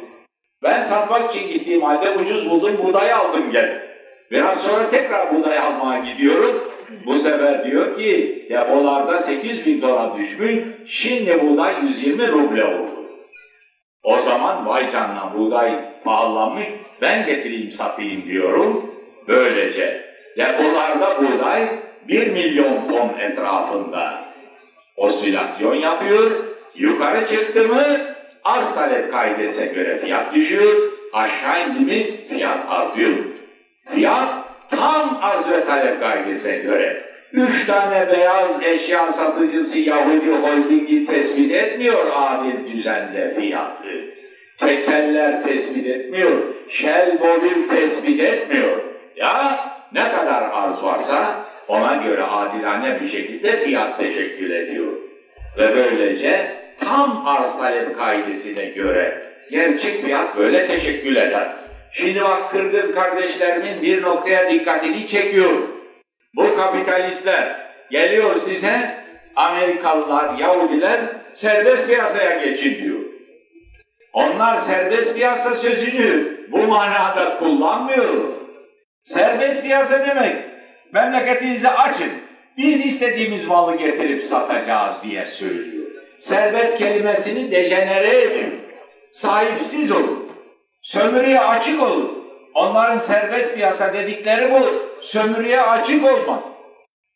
Ben satmak için gittiğim halde ucuz buldum, buğdayı aldım gel. Biraz sonra tekrar buğday almaya gidiyorum. Bu sefer diyor ki depolarda 8 bin tona düşmüş, şimdi buğday 120 ruble oldu. O zaman vay canına buğday pahalanmış, ben getireyim satayım diyorum. Böylece depolarda buğday 1 milyon ton etrafında osilasyon yapıyor, yukarı çıktı mı arz talep kaidesine göre fiyat düşüyor, aşağı indi mi fiyat artıyor. Fiyat tam arz ve talep kaidesine göre. Üç tane beyaz eşya satıcısı Yahudi Holding'i tespit etmiyor adil düzende fiyatı. Tekeller tespit etmiyor, Shell Mobil tespit etmiyor. Ya ne kadar arz varsa ona göre adilane bir şekilde fiyat teşekkül ediyor. Ve böylece tam arz talep kaidesine göre gerçek fiyat böyle teşekkül eder. Şimdi bak Kırgız kardeşlerimin bir noktaya dikkatini çekiyor. Bu kapitalistler geliyor size Amerikalılar, Yahudiler serbest piyasaya geçin diyor. Onlar serbest piyasa sözünü bu manada kullanmıyor. Serbest piyasa demek memleketinizi açın. Biz istediğimiz malı getirip satacağız diye söylüyor. Serbest kelimesini dejenere edin. Sahipsiz olun. Sömürüye açık olun. Onların serbest piyasa dedikleri bu. Sömürüye açık olmak.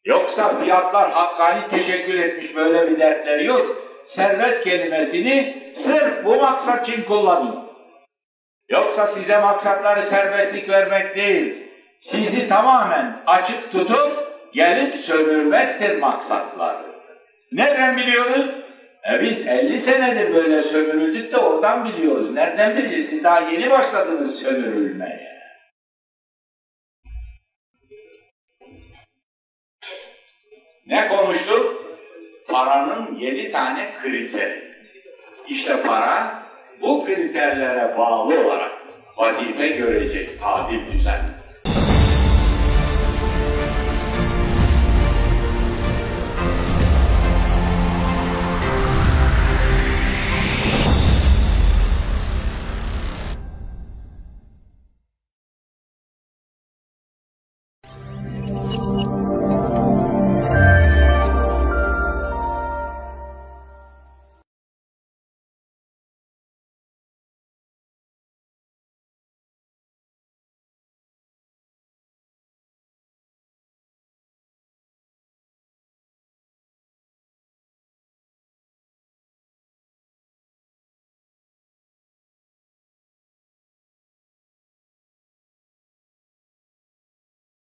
Yoksa fiyatlar hakkani teşekkür etmiş böyle bir dertleri yok. Serbest kelimesini sırf bu maksat için kullanın. Yoksa size maksatları serbestlik vermek değil, sizi tamamen açık tutup gelip sömürmektir maksatları. Nereden biliyoruz? E biz 50 senedir böyle sömürüldük de oradan biliyoruz. Nereden biliyoruz? Siz daha yeni başladınız sömürülmeye. Ne konuştuk? Paranın yedi tane kriteri. İşte para bu kriterlere bağlı olarak vazife görecek adil düzen